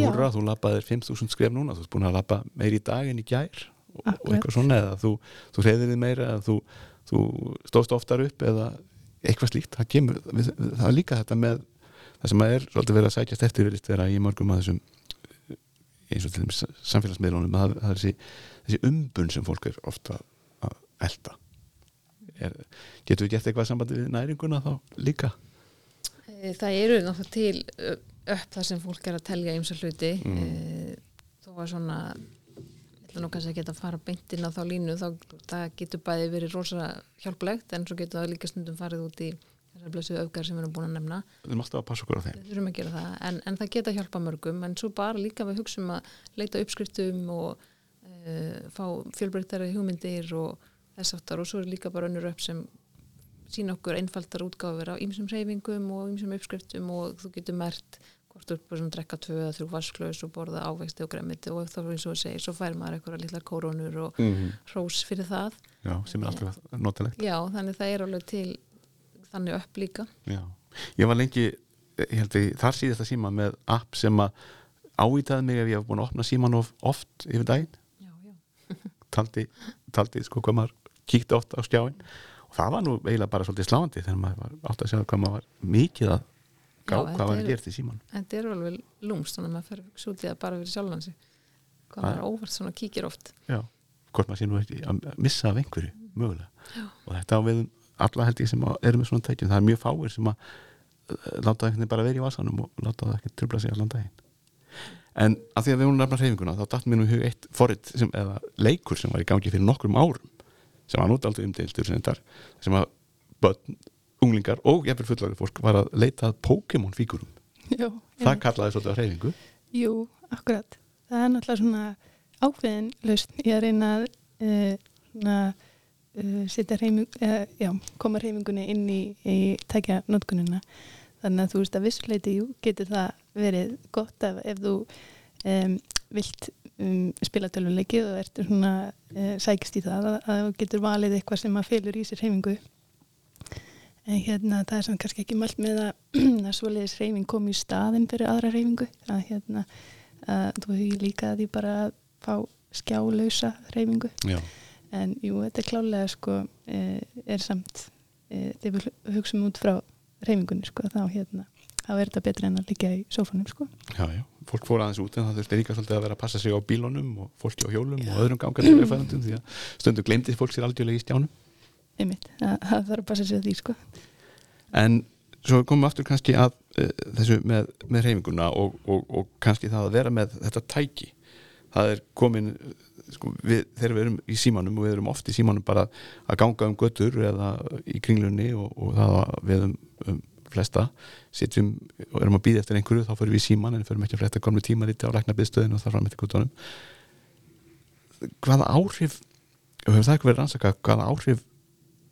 Húrra, þú lappaðir 5.000 skref núna. Þú ert búin að lappa meir í dag en í gær og, og eitthvað svona eða þú, þú reyðir þið meira eða þú, þú stóðst oftar upp eða eitthvað slíkt. Það, kemur, það er líka þetta með það sem er svolítið verið að sækjast eftir virðist vera í mörgum að þessum eins og til dæmis samfélagsmiðlunum að það er þessi, þessi umbun sem fólk er ofta að elda er, getur við gert eitthvað sambandi við næringuna þá líka
Eh, Það eru náttúrulega til ö, upp þar sem fólk er að telja ymsa hluti
Mm.
mm. þó að svona nú kannski að geta að fara beint inn á þá línu þá það getur bæði verið rosa hjálplegt en svo getur það líka stundum farið út í þessar blessu öfgar sem við erum búin að nefna.
Við erum alltaf að passa okkur á þeim.
Að það en, en það geta hjálpa mörgum en svo bara líka við hugsum að leita uppskriftum og uh, fá fjölbreyttari hugmyndir og þess aftar og svo er líka bara önnur upp sem sína okkur einfaldar útgáfur á ýmsum reyfingum og ýmsum uppskriftum og þú getur mert hvort svona að drekka tvö eða þrjú vasklaus og borða ávexti og gremmiti og þá eins og að segja, svo fær maður eitthvað litlar kórónur og
mm -hmm.
hrós fyrir það.
Já, sem er alltaf notalegt.
já, þannig það er alveg til þannig upp líka.
Já. Ég var lengi ég held að þar síðast að síma með app sem að ávítaði mig ef ég hef búin að opna síman of oft yfir daginn.
Já, já, *laughs*
taldi, taldi sko hvað maður kíkti oft á skjáin og það var nú eiginlega bara svolítið sláandi þegar maður var átt að segja hvað maður var mikið að gá
Já,
hvað að gera til síman
þetta er alveg lúmst þannig að maður fer að í það bara fyrir sjálfan sig. Hvað maður óvart svona kíkir oft.
Já, hvort maður sé nú að missa af einhverju mögulega.
Já.
og þetta á við um alla held ég sem að- eru með svona tækjum það er mjög fáir sem að eh, láta einhvern veginn bara vera í vasanum og láta það ekki trubla sig allan daginn. En að því að við hún nefna hreyfinguna þá datt mér nú í hug eitt forrit sem, eða leikur sem var í gangi fyrir nokkrum árum sem var nút aldrei umdeildur sem, að börn, unglingar og jafnvel fullari fólk var að leita að Pokémon fígurum
Já,
það kallaði svolítið á hreyfingu.
Jú, akkurat. Það er náttúrulega svona ákveðin lausn í að reyna að uh, svona, uh, setja reyfing, uh, já, koma reyfingunni inn í, í tækja notkunina. Þannig að þú veist að vissuleiti, getur það verið gott ef, ef þú um, vilt um, spila tölvuleiki og ert svona uh, sækist í það að, að þú getur valið eitthvað sem að felur í sér reyfingu. En hérna, það er samt kannski ekki mælt með að, *clears throat* að svoleiðis reyfing komi í staðin fyrir aðra reyfingu. Að hérna, að þú hefur líka því bara að fá skjálausa reyfingu.
Já.
En jú, þetta er klálega sko, e, er samt, e, þegar við hugsaum út frá reyfingunni sko, þá hérna, þá er þetta betra en að liggja í sófanum sko.
Já, já, fólk fór aðeins út en það þurfti líka svolítið að vera að passa sig á bílunum og fólki á hjólum og öðrum gangandi vegfærandum því að stundu glemdi fólk sér aldjörlega í stjánum
Einmitt, það, þarf að passa sig að því sko.
en svo komum við aftur kannski að uh, þessu með, með reyfinguna og, og, og kannski það að vera með þetta tæki það er komin sko, við, þegar við erum í símanum og við erum oft í símanum bara að ganga um götur eða í kringlunni og, og það að við um, um flesta sitjum og erum að býða eftir einhverju þá fyrir við í síman en fyrir ekki að frétta komlu tíma lítið á lækna byggðstöðinu og það fram eftir gutunum hvaða áhrif og hefur það ekki verið rannsaka hvaða áhrif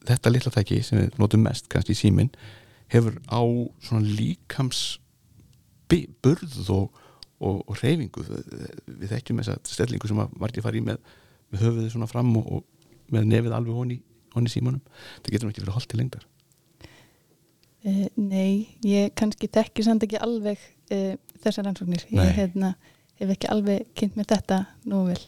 þetta litla tæki sem við notum mest kannski í símin hefur á svona líkams burð og, og, og reyfingu við þekkjum þessa stellingu sem að margir fara í með, með höfuðið svona fram og, og með nefið alveg honni, honni símanum það getur ekki verið holdt til lengdar
E, nei, ég kannski þekki samt ekki alveg e, þessar rannsóknir.
Nei.
Ég hérna, hef ekki alveg kynnt mér þetta nú vel.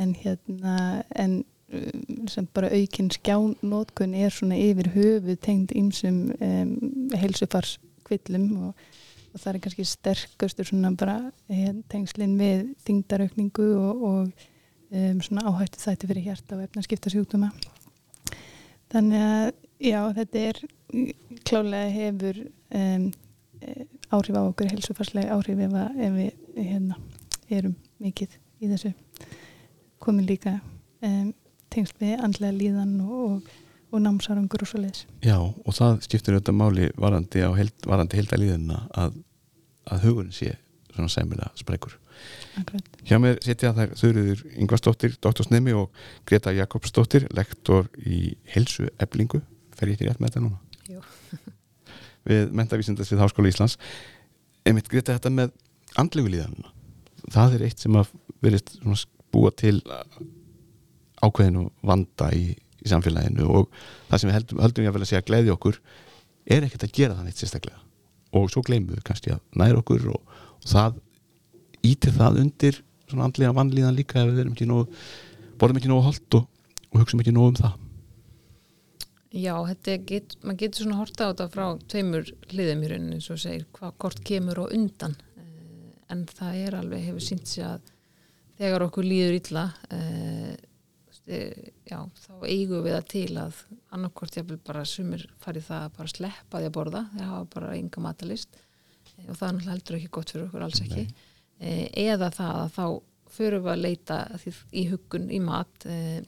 En hérna, en um, sem bara aukinn skjánótkun er svona yfir höfu tengd ýmsum um, heilsufars kvillum og, og það er kannski sterkustur svona bara eh, tengslinn við þingdaraukningu og, og um, svona áhættu þætti fyrir hjarta og efnaskipta sjúkdóma. Þannig að já, þetta er klálega hefur um, eh, áhrif á okkur, helsufarslega áhrif ef, að, ef við hérna, erum mikið í þessu komin líka um, tengst við andlega líðan og, og, og námsarangur og svo leiðis.
Já, og það skiptir auðvitað máli varandi, á held, varandi heldalíðina að, að hugurinn sé svona sæmilega spreikur.
Akkurat.
Hjá mér sitja þær Þurriður Ingvarsdóttir, doktorsnemi og Greta Jakobsdóttir, lektor í helsu eblingu. Fer ég ekki rétt með þetta núna?
Jú. *laughs*
Við mentavísindast við Háskóla Íslands. Einmitt Greta þetta með andlegu líðanuna. Það er eitt sem að verist svona búa til ákveðinu vanda í, í samfélaginu og það sem við heldum, höldum ég að vel að segja gleði okkur er ekkert að gera það neitt sérstaklega. Og svo gleymum við kannski að næra okkur og, og það ítir það undir svona andlega vannlíðan líka ef við erum ekki nógu borðum ekki nógu holt og, og hugsaum ekki nógu um það.
Já, get, maður getur svona horta á þetta frá tveimur hliðum í rauninni eins og segir hvað kort kemur og undan. Eh, en það er alveg, hefur sínt sér að þegar okkur líður illa eh, já, þá eigum við það til að annarkort jafnvel bara sumir farið það að bara sleppa því að borða þeir hafa bara enga matalist eh, og það er náttúrulega heldur ekki gott fyrir okkur alls ekki. Eh, eða það að þá förum við að leita í huggun í mat eh,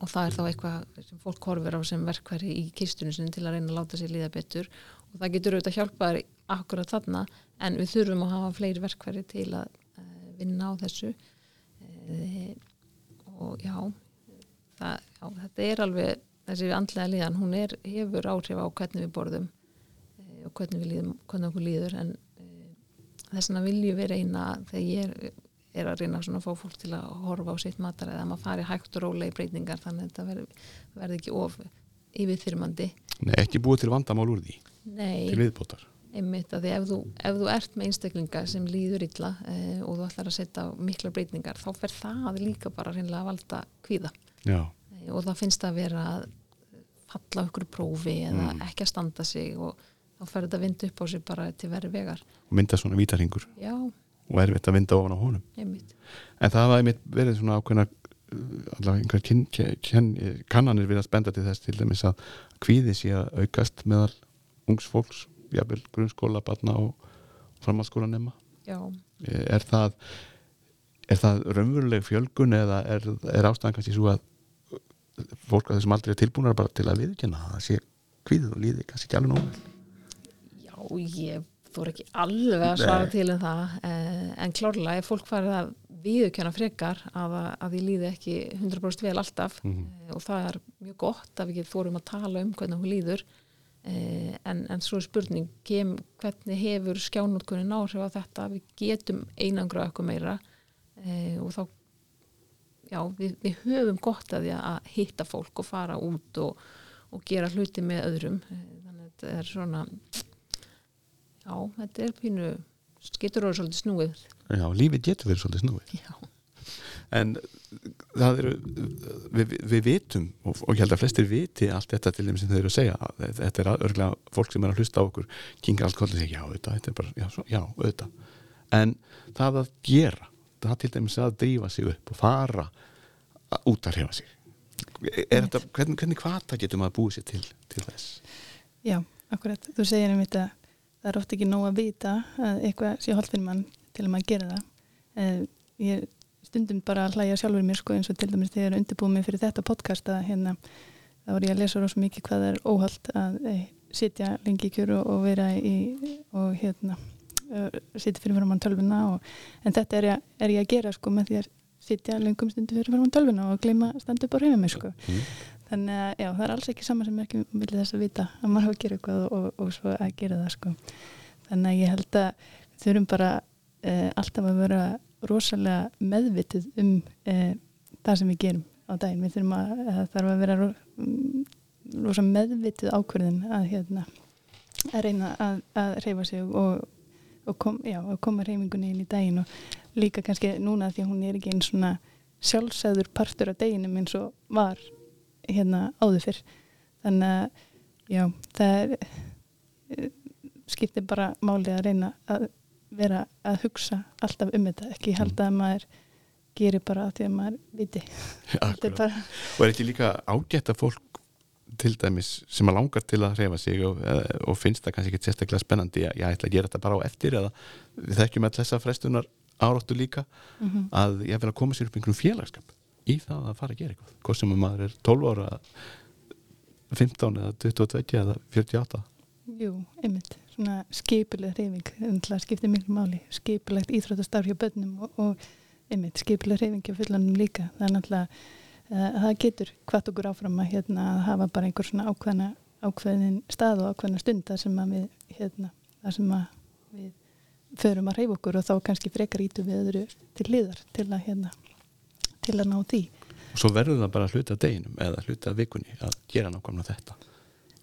og það er þá eitthvað sem fólk horfir á sem verkværi í kistunum sinni til að reyna að láta sér líða betur. Og það getur auðvitað hjálpað akkurat þarna en við þurfum að hafa fleiri verkværi til að vinna á þessu. Uh, og já, það, já þetta er alveg þessi andlega líðan, hún er, hefur áhrif á hvernig við borðum uh, og hvernig, við líðum, hvernig okkur líður. En þess vegna viljum við reyna þegar ég er er að reyna svona að fá fólk til að horfa á sitt matar eða að maður fari hægt og rólega í breytingar þannig að þetta verði, verði ekki of yfirþyrmandi.
Nei, ekki búið til vandamál úr því. Til
Nei,
viðbótar
einmitt að því ef þú, ef þú ert með einstaklinga sem líður illa eh, og þú ætlar að setja mikla breytingar þá fer það líka bara reynilega að valda kvíða. Eh, og það finnst að vera að falla okkur prófi eða
Mm.
ekki að standa sig og þá fer þetta að vinda upp á sig bara til verri vegar.
Og mynda svona vítarhingur
Já,
og erfitt að vinda ofan á honum.
Einmitt.
En það hafa einmitt verið svona ákveðna uh, allavega einhver kyn, kyn, kannanir við að spenda til þess til dæmis að kvíði sé að aukast meðal ungs fólks, jafnvel grunnskóla, barna og framhaldsskóla nema
já,
er það er það raunveruleg fjölgun eða er, er ástæðan kannski svo að fólk að þessum aldrei er tilbúinar bara til að viðkjanna að það sé kvíðið og líði kannski ekki alveg nóg
já, ég þú er ekki alveg að svara
Nei.
til um það eh, en klárlega er fólk farið að viðurkenna frekar að, að ég líði ekki 100% vel alltaf
Mhm.
eh, og það er mjög gott að við getum fórum að tala um hvernig hún líður eh, en, en svo er spurning kem, hvernig hefur skjánútkunin áhrif á þetta? Við getum einangra okkur meira. Eh, og þá já, við, við höfum gott að því að hitta fólk og fara út og, og gera hluti með öðrum. Eh, þannig að þetta er svona já, þetta er pínu getur orðið svolítið snúið.
Já, lífið getur verið svolítið snúið.
Já,
en það eru við, við vitum og, og ég held að flestir viti allt þetta til þeim sem þau eru að segja. Þetta er örgulega fólk sem er að hlusta á okkur kinga allt kollið og segja já, auðvitað, þetta bara, já, svo, já, auðvitað. En það að gera það til dæmis að drífa sig upp og fara að- út að hrefa sig. Þetta, hvernig, hvernig hvata getur maður búið sér til, til þess?
Já, akkurat. Þú segir einmitt að það er oft ekki nóg að vita að eitthvað sé holdt fyrir mann til að maður gera það. Eh, ég stundum bara að hlæja sjálfur mér sko eins og til dæmis þegar ég er undirbúið mig fyrir þetta podcast að hérna þá var ég að lesa rosa mikið hvað er óholdt að eh, sitja lengi í kjöru og vera í og hérna sitja fyrir fyrir mann tölvuna og, en þetta er ég, er ég að gera sko með því að sitja lengum stundu fyrir fyrir mann tölvuna og gleyma að standa upp og reyna mig sko
mm.
þannig að já, það er alls ekki saman sem er ekki vilja þess að vita að maður hafa að gera eitthvað og, og svo að gera það sko. þannig að ég held að þurfum bara uh, alltaf að vera rosalega meðvitið um uh, það sem við gerum á daginn. Við þurfum að, að það þarf að vera ro, um, rosa meðvitið ákvörðin að hérna að reyna að, að reyfa sig og, og kom, já, koma reyfingunni inn í daginn og líka kannski núna því hún er ekki einn svona sjálfsæður partur af deginum eins og var hérna áður fyrr. Þannig að já, það er eh, skiptir bara máli að reyna að vera að hugsa alltaf um þetta, ekki halda að maður gerir bara að því að maður viti. Bara,
og er ekki líka ágætt að fólk til dæmis sem að langar til að hrefa sig og, eh, og finnst það kannski ekki sérstaklega spennandi að ég ætla að gera þetta bara á eftir eða við þekkjum að þessa frestunar áráttu líka
mm
að ég vil að koma sér upp einhverjum félagskap í það að fara að gera eitthvað. Hvort sem að maður er 12 ára 15 eða 22 eða 48
jú, einmitt svona skipuleg reyfing, það skiptir miklu máli. Skipulegt íþróttastarf hjá börnum og, og einmitt skipuleg reyfing hjá fullanum líka, það er náttúrulega uh, það getur hvart okkur áfram að hérna að hafa bara einhver svona ákveðna ákveðin stað og ákveðna stund þar sem að við hérna, þar sem að við förum að reyfa okkur og þá kannski frekar ítum við öðru til liðar til að hérna til að ná því.
Og svo verður það bara hluta af deginum eða hluta vikunni að gera nákvæmlega þetta.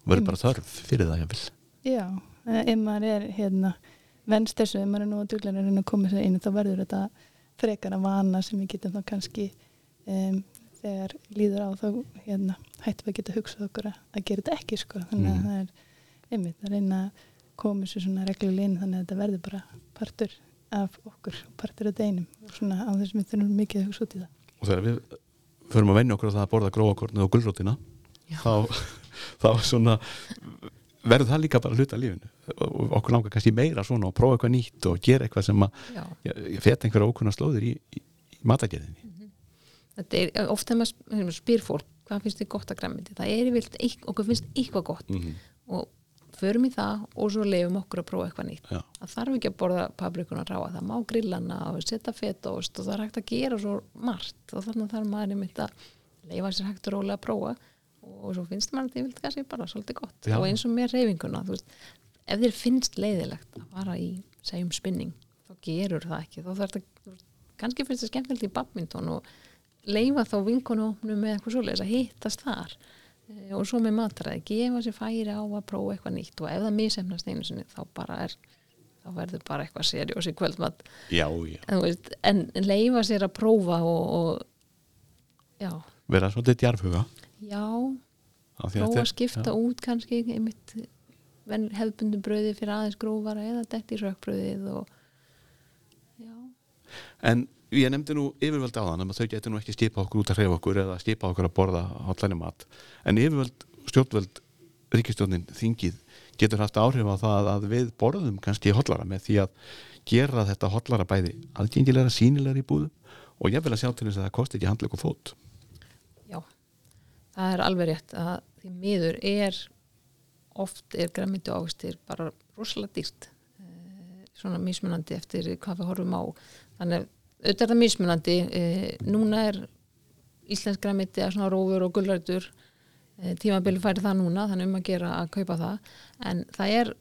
Verður bara þörf fyrir það ég vil
Já, ef maður er hérna venst þessu, ef maður er nú að duglega að reyna að koma sér inn þá verður þetta frekar að vana sem við getum þá kannski um, þegar líður á þá hérna, hættum við að geta hugsað okkur að, að gera þetta ekki sko, þannig að
Mm.
það er einmitt að reyna að koma sér svona reglulega inn þannig að þetta verður bara partur af okkur, partur af deginum og svona á þessum við þurfum mikið að hugsa út í það
og þegar við förum að venja okkur á það að borða gróakornið og gulrótina
Já.
þá, *laughs* þá svona verður það líka bara hluta lífinu. Og okkur langar kannski meira svona og prófa eitthvað nýtt og gera eitthvað sem að feta einhverja ókunna slóðir í, í, í matagerðinni
þetta er ofta maður sp- þegar maður spyr fólk hvað finnst þið gott að græmiti það er eitth- okkur finnst eitthvað gott.
Mm -hmm.
og förum í það og svo leifum okkur að prófa eitthvað nýtt.
Já,
það þarf ekki að borða paprikuna ráa það má grillana og setja fetaost og það er hægt að gera svo margt. Og þannig þarf maður einmitt að leifa sér hægt og rólega að prófa og svo finnst maður þetta yfirleitt kannski bara svolítið gott.
Já.
og eins og með reyfinguna ef þér finnst leiðilegt að fara í segjum spinning, þá gerur það ekki. Þá þarf það, kannski finnst það skemmtilegt í badminton og leifa þá vinkonu með eitthvað svoleiðis að hittast þar. Eh, og svo með matræði, gefa sér færi á að prófa eitthvað nýtt. Og ef það misemnast einu sinni þá bara er þá verður bara eitthvað seriós í kvöldmatt en, en leifa sér að prófa og, og já,
vera svolítið djarfhuga
já. Prófa að skipta
já.
út kannski einmitt hefðbundum brauði fyrir aðeins grófara eða detti rökkbrauðið og já,
En ég nefndi nú yfirvöld á þann að þau getur nú ekki skipa okkur út að hreyfa okkur eða skipa okkur að borða hotlæni mat. En yfirvöld, stjórnvöld ríkistjórnin, þingið getur haft áhrif á það að við borðum kannski hotlara með því að gera þetta hotlara bæði aðgengilega sínilega í búðum og ég vil að sjá til þess að það kosti ekki handleg og fót
það er alveg rétt að því miður er oft er græmyndu ávistir bara rosalega dýrt eh, svona mismunandi eftir hvað við horfum á. Þannig að auðvitað er það mismunandi. Eh, núna er íslensk græmyndi að svona rófur og gulrætur eh, tímabili færi það núna þannig um að gera að kaupa það. En það er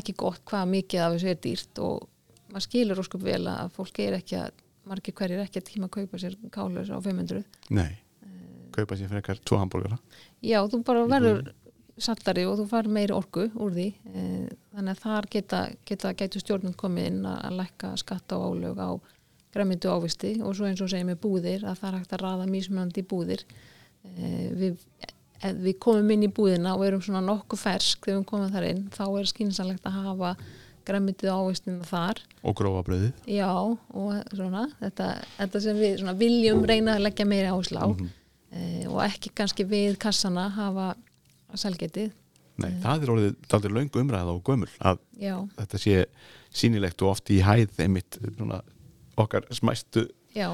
ekki gott hvað mikið af þessu er dýrt og maður skilur óskup vel að fólk er ekki að margir hverjir ekki að tíma að kaupa sér kálur á 500
Nei, kaupa sér fyrir eitthvað tvo hambúrgara.
Já, þú bara verður sallari og þú far meiri orku úr því Eh, þannig að þar geta, geta gætu stjórnum komið inn að lækka skatta og álög á græmyndu ávisti og svo eins og segja með búðir að það er hægt að raða mismunandi í búðir. Eh, við, ef við komum inn í búðina og erum svona nokkuð fersk þegar við komum þar inn þá er skynsanlegt að hafa græmyndu ávistina þar.
Og grófa bröðið
Já, og svona þetta, þetta sem við svona, viljum reyna að leggja meiri áherslu á eh, og ekki kannski við kassana hafa selgetið
Nei, það er orðið daldur löngu umræða og gömul að
Já,
þetta sé sýnilegt og oft í hæð einmitt svona, okkar smæstu
já,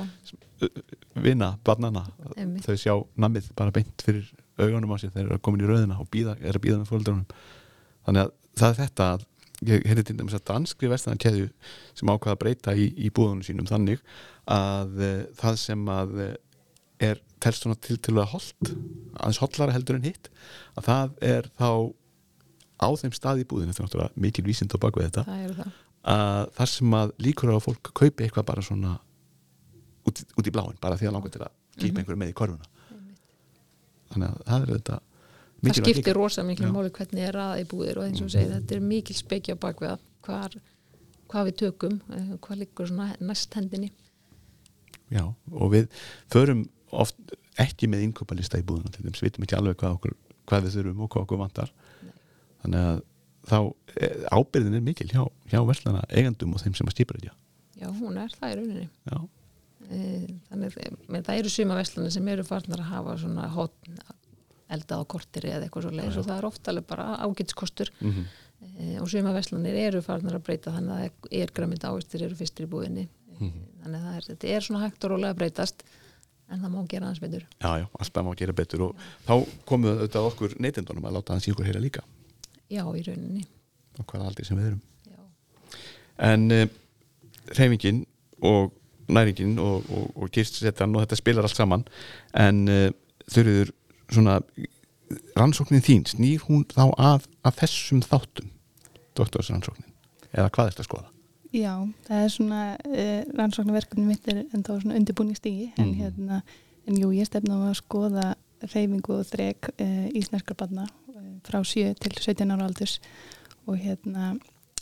vina, barnana
Einmitt.
þau sjá namið bara beint fyrir augunum á þegar þeir eru komin í rauðina og býða, er að býða með fóldrunum þannig að það er þetta að ég heyrði til dæmis að danskri vestæðan keðju sem ákvaða að breyta í, í búðunum sínum þannig að e, það sem að e, er telst svona til til að holt aðeins hotlara heldur en hitt að það er þá á þeim stað í búðinu, þetta er náttúrulega mikil vísind á bakvið þetta
það það.
að þar sem að líkur á að fólk kaupi eitthvað bara svona út, út í bláin, bara því að langar til að kýpa einhverju með í korfuna þannig að það er þetta
Það skiptir rosa miklu
Já.
máli hvernig er að í búðir og eins og segið, þetta er mikil spekja á bakvið að hvar, hvað við tökum eh, hvað svona næst hendinni.
Já, og við förum oft ekki með innköpalista í búðuna við vitum ekki alveg hvað, okkur, hvað við þurfum og hvað okkur vantar. Þannig að þá e, ábyrðin er mikil hjá, hjá verslana eigandum og þeim sem að stýpa þetta.
Já, hún er það í rauninni.
Já,
Eh, þannig að það eru suma veslanir sem eru farnar að hafa svona hot eldað á kortiri eða eitthvað svo leiðis og það er oft alveg bara ágætskostur mm
Mhm.
og suma veslanir eru farnar að breyta þannig að er græmint ávistir eru fyrstir í búðinni.
Mhm.
þannig að er, þetta er svona hægt og rólega að breytast en það má gera hans betur.
Já, já, alltaf má gera betur og þá komum við auðvitað okkur neytendunum að láta hans í okkur heyra líka.
Já, í rauninni.
Og hvaða aldrei sem við erum.
Já,
en uh, reyfingin og næringin og, og, og kyrstsetan og þetta spilar allt saman. En uh, þurfiður svona rannsóknin þín, snýr hún þá að, að þessum þáttum doktorsrannsóknin, eða hvað er þetta að skoða?
Já, það er svona uh, rannsóknarverkefni mitt er en þá svona undirbúningsstígi en
Mhm.
hérna, en jú, ég stefna á að skoða reyfingu og þrek uh, íslenskra barna uh, frá 7 til 17 ára aldurs og hérna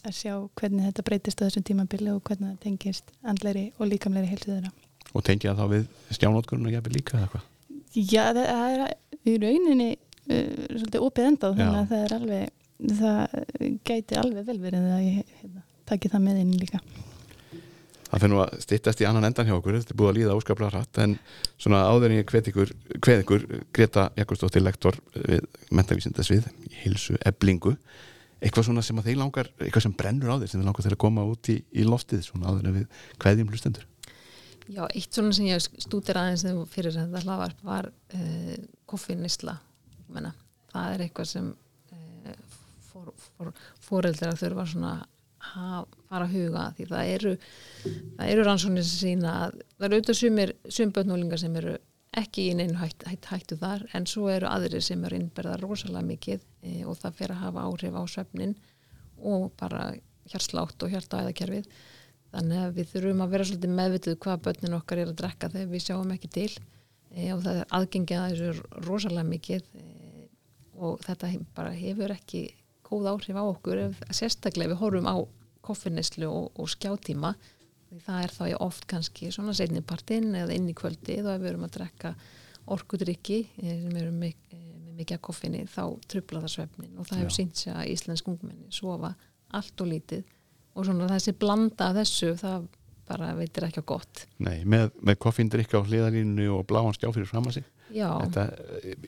að sjá hvernig þetta breytist á þessum tímabili og hvernig það tengist andleiri og líkamleiri heilsu þeirra.
og tengja það þá við stjánótkunum og jafnir líka eða hvað?
Já, það er í rauninni svolítið opið endað þannig að það er alveg það gæti alveg vel verið að ég hérna, taki það með inn líka.
Það fyrir nú að styttast í annan endan hjá okkur. Þetta er búið að líða óskaplega hratt en svona áður en ég hvet ykkur, hvet ykkur Greta Jakobsdóttir lektor við mentavísindasvið í hilsu eblingu eitthvað svona sem að þeir langar eitthvað sem brennur á þeir sem þeir langar til að koma út í, í loftið svona áður en við hveðjum hlustendur.
Já, eitt svona sem ég stútir aðeins þegar fyrir þetta hlaðvarp var uh, koffinnisla menna, það er eitthvað sem uh, for, for, foreldrar þurfa svona að fara að huga því það eru það eru rannsóknir sem sína að það eru auðvitað sumir sumbötnúlingar sem eru ekki í neinu hætt, hætt, hættu þar en svo eru aðrir sem eru innberða rosalega mikið e, og það fer að hafa áhrif á svefnin og bara hjarslátt og hjartaæðakerfið. Þannig að við þurfum að vera svolítið meðvituð hvað börnin okkar er að drekka þegar við sjáum ekki til e, og það er aðgengið að þessu rosalega mikið e, og þetta bara hefur ekki góð áhrif á okkur ef, sérstaklega við horfum á koffinneslu og, og skjátíma það er þá ég oft kannski svona seinni partinn eða inn í kvöldi þá ef við erum að drekka orkudrykki eh, sem eru mik eh, með mikið af koffinni þá trubla það svefnin og það hefur sínt sér að íslensk ungmenni sofa allt og lítið. Og svona þessi blanda þessu það bara veitir ekki á gott.
Nei, með, með koffindrykka á hliðalínu og bláan skjá fyrir fram að sig Þetta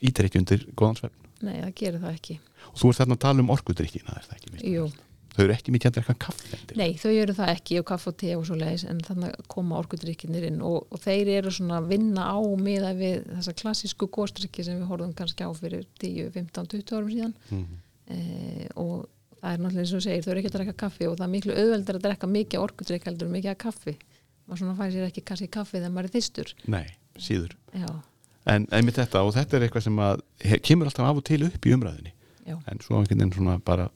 ítir ekki undir góðan svefn.
Nei, það gerir það ekki
og þú ert þarna að tala um orkudrykkina er Þau eru ekki mikið að drekka kaffi endilega.
nei, þau eru það ekki og kaff og te og svo leiðis en þannig koma orkudrykkinir inn og, og þeir eru svona að vinna á miða við þessa klassísku góstrykki sem við horfum kannski á fyrir 10, 15, 20 árum síðan.
Mhm.
e, og það er náttúrulega eins og segir, þau eru ekki að drekka kaffi og það er miklu auðveldur að drekka mikið orkudrykk heldur mikið að kaffi. Maður svona fæ sér ekki kannski kaffi þegar maður er þystur
Nei, síður.
Já,
En einmitt þetta og þetta er eitthvað sem að kemur alltaf af og til upp í umræðinni
já,
en svo einhvern veginn svona bara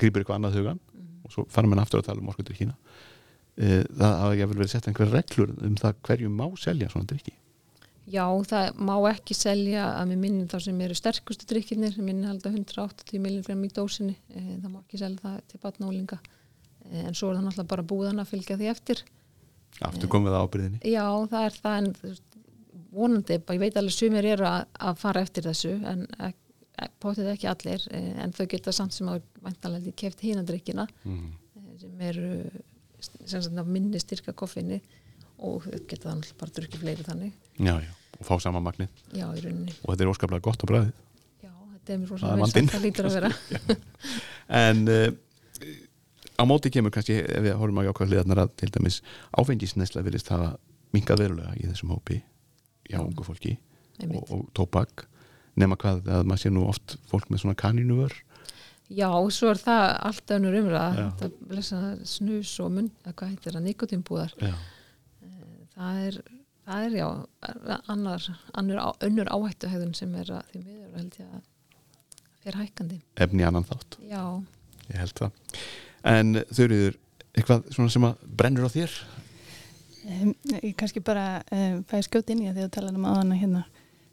grýpur eitthvað annað hugan og svo fara mann aftur að tala um orkudrykkina e, Það hafa ég verið sett einhver reglur um það hverju má selja svona drykki.
Já, það má ekki selja að mér minnum þá sem eru sterkustu drykkirnir sem minni halda 180 milligram í dósinni e, það má ekki selja það til batnólinga e, en svo er það náttúrulega bara búðan að fylgja því eftir.
Aftur komum við að ábyrðinni
Já, það er það en vonandi, ég veit alveg sumir eru að, að fara eftir þessu en ek, potið ekki allir eh, en þau geta samt sem að væntanlega keft hínandrykkina
mm.
sem eru sem sagt minni styrka koffinni og þau geta þannig bara drukkið fleiri þannig.
Já, já, og fá sama magnið.
Já, í rauninni.
Og þetta er óskaplega gott á bræðið
Já, þetta er mér
Það er
rosa vel sagt, það lítur að vera. *laughs*
En uh, á móti kemur kannski ef við horfum á jákvæða hliðarnar að til dæmis áfengisnesla virðist hafa minkað verulega í þessum hópi hjá ungu fólki og, og tóbak nema hvað að maður sé nú oft fólk með svona kanínuvör.
Já, svo er það allt önnur umræða. Þetta blessa snus og mun, eða hvað heitir það, nikotínbúðar
Já,
það er, það er já annar, annar á, önnur áhættu hegðun sem er að því miður held ég að fer hækkandi.
Efni annan þátt.
Já,
ég held það. En þurriður, eitthvað svona sem að brennur á þér?
Um, ég kannski bara um, fæði skjót inn í það þegar þú talaðum um áðan að hérna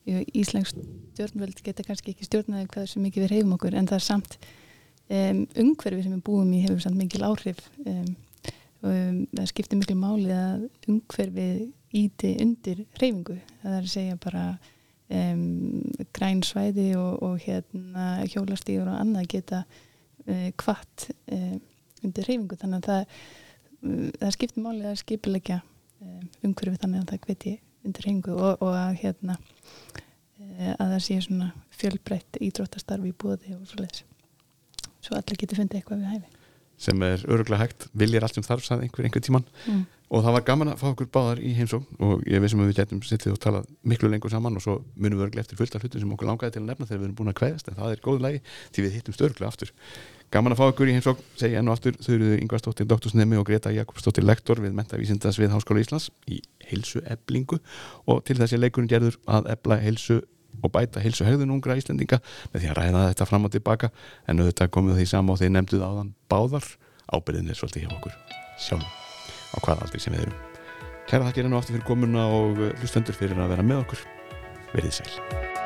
Íslensk stjórnvöld geta kannski ekki stjórnaði hvað sem mikið við reyfum okkur en það er samt um, umhverfi sem við búum í hefur samt mikil áhrif um, um, það skiptir miklu máli að umhverfi íti undir reyfingu það er að segja bara græn svæði og, og hérna hjólastígur og annað geta uh, kvart uh, undir reyfingu þannig að það, það skiptir máli að skipilegja um, umhverfi þannig að það hveti undir reyfingu og, og að hérna uh, að það sé svona fjölbreytt ídróttastarfi í búði og svo leiðis svo allir getur fundið eitthvað við hæfi.
Sem er öruglega hægt, viljir allt sem þarf sagði einhver einhver tíman
mm.
og það var gaman að fá okkur báðar í heimsókn og ég vissum að við getum sittið og talað miklu lengur saman og svo munum við örglega eftir fullt af hlutum sem okkur langaði til að nefna þegar við erum búin að kveðast en það er góð lagi því við hittum störglega aftur gaman að fá okkur í heimsókn, segja enn og aftur þau eru Yngvarsdóttir Dóttursnemi og Greta Jakobsdóttir lektor við Mentavísindas við Háskóla Íslands í heilsu eblingu og til þessi leikurinn gerður að ebla heilsu og bæta heilsu hegðun ungra Íslendinga með því að ræða þetta fram og tilbaka. En auðvitað komið því sama og þeir nefnduð áðan báðar. Ábyrðin er svolítið hjá okkur sjálf á hvað aldrei sem við erum. Kæra þakkir enn og aftur fyrir komuna og hlustendur fyrir að vera með okkur. Verið sæl